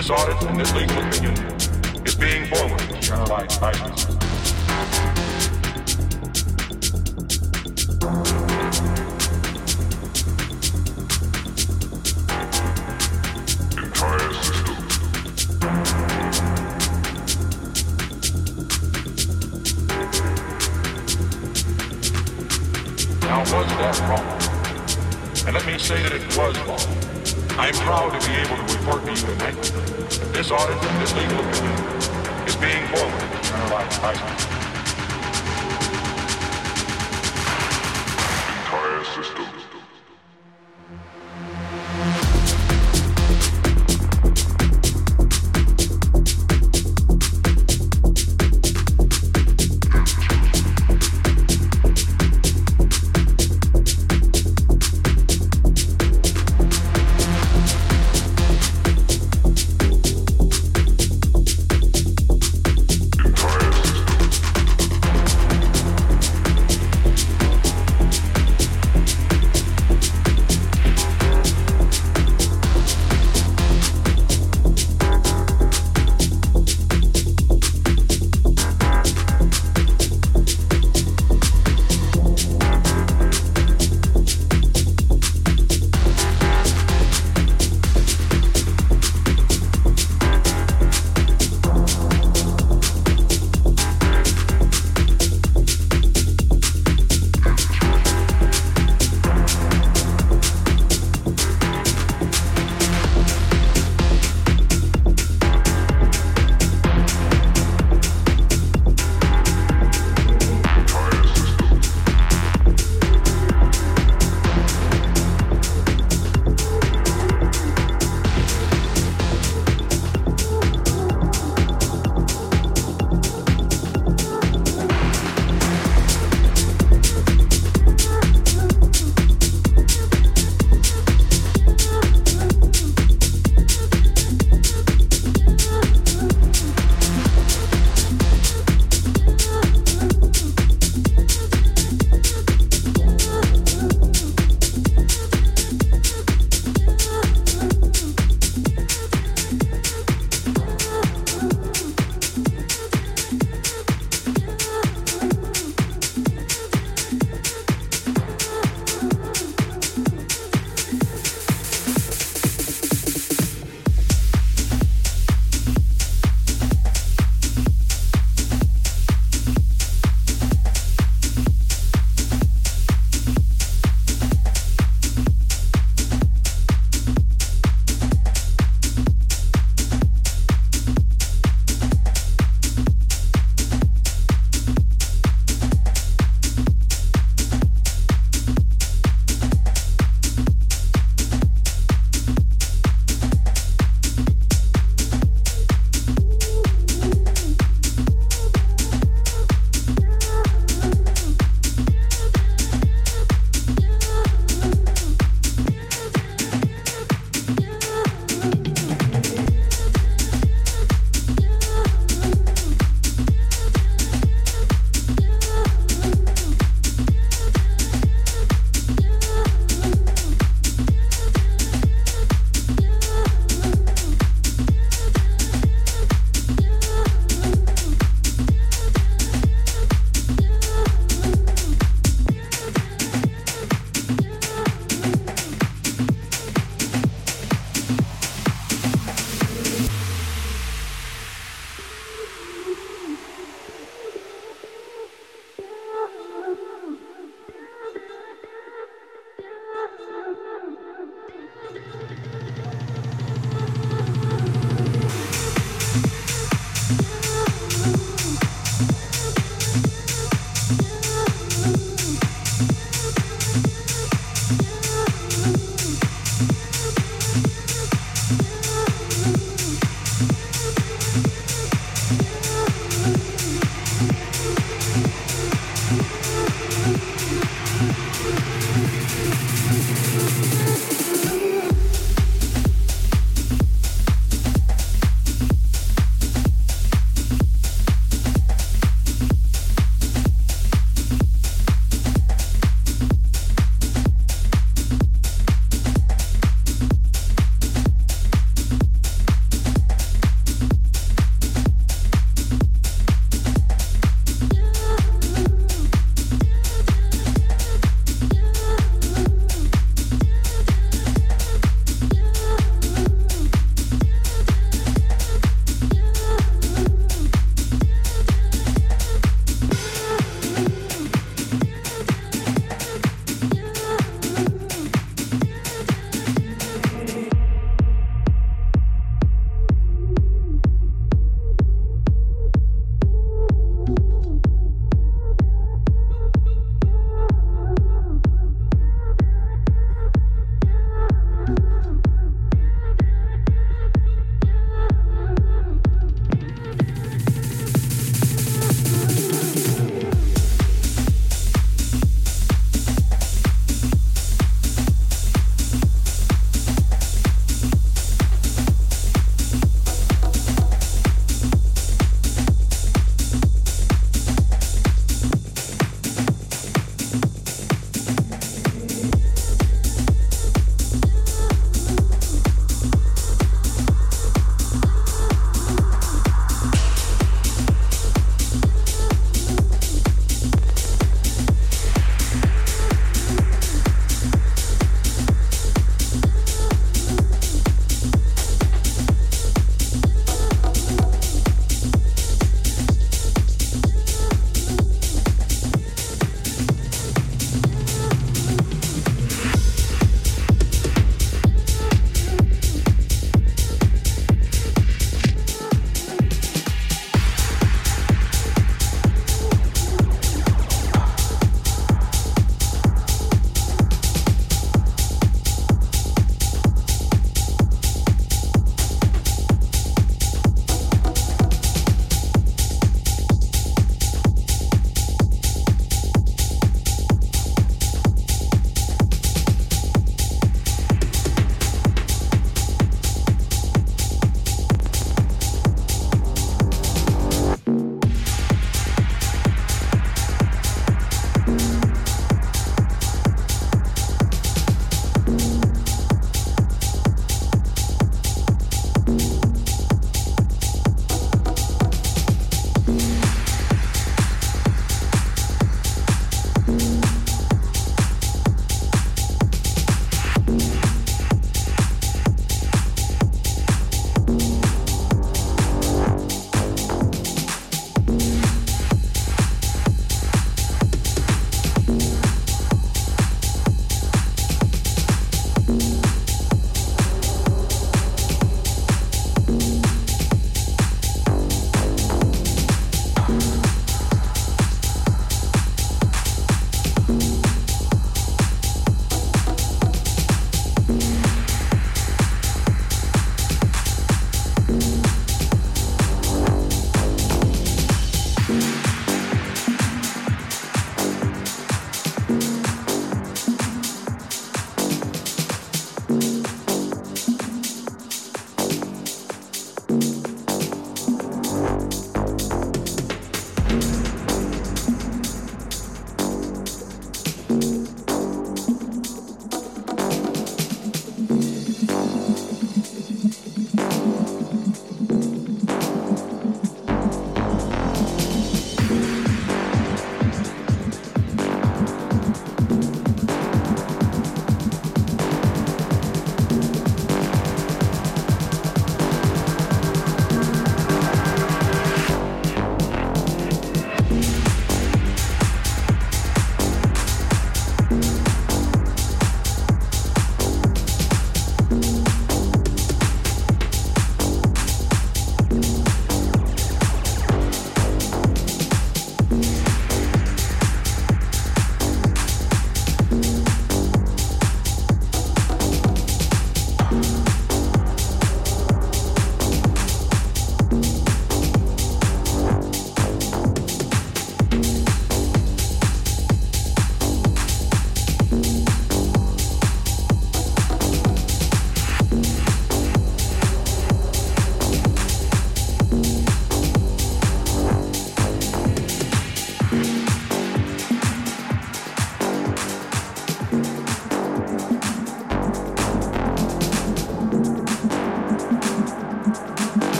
This artist and this legal opinion is being formally with by violence. Now was that wrong? And let me say that it was wrong. I am proud to be able to report to you tonight. That this audit, this legal opinion, is being forwarded to formally analyzed by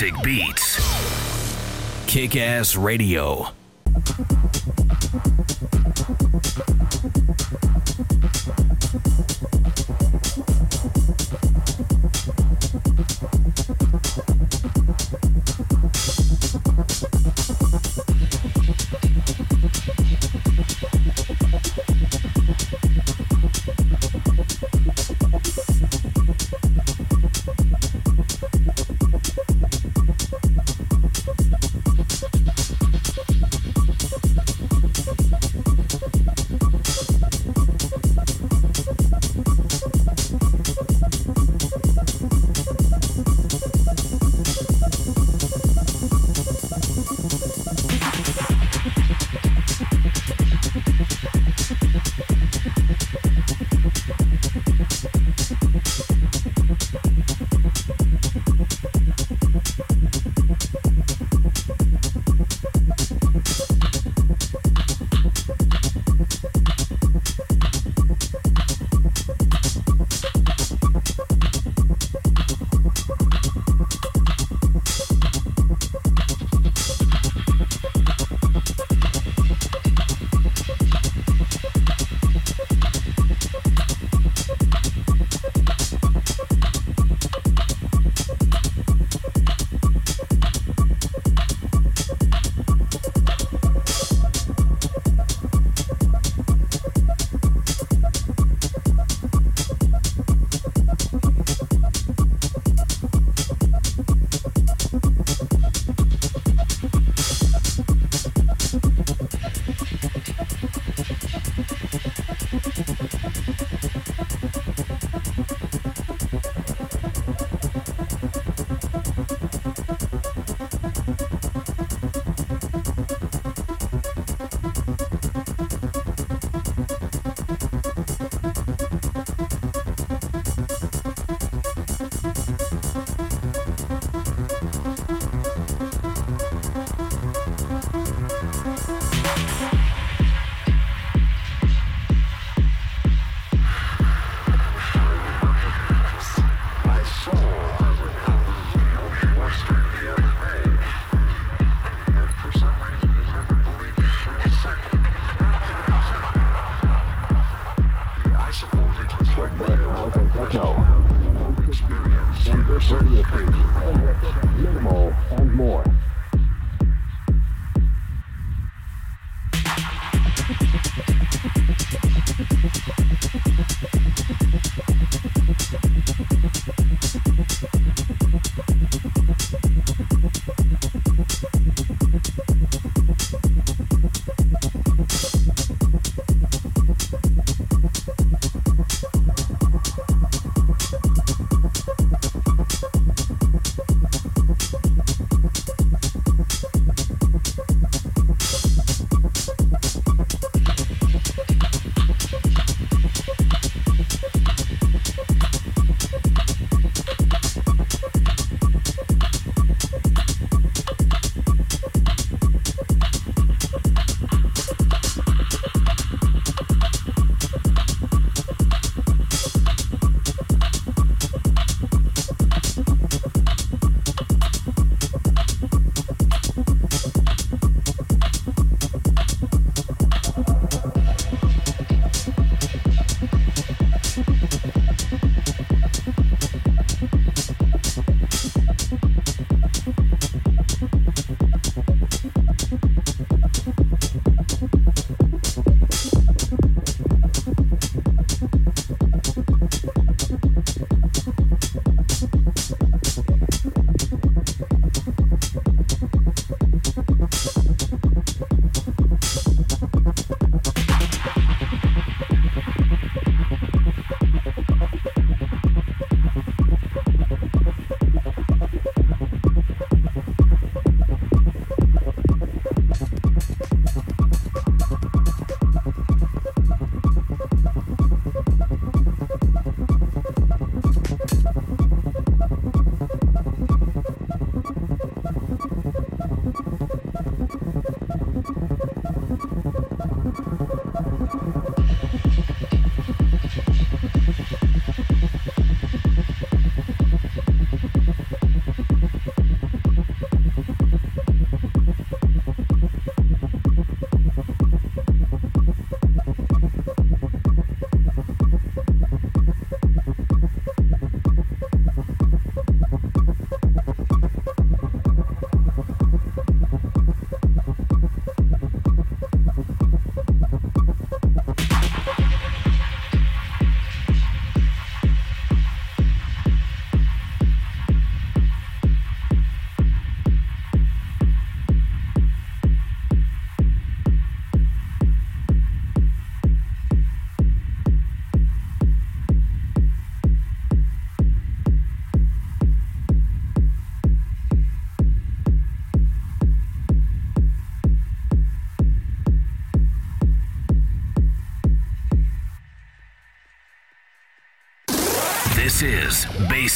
Basic Beats. Kick Ass Radio.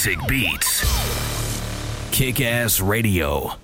Basic Beats. Kick Ass Radio.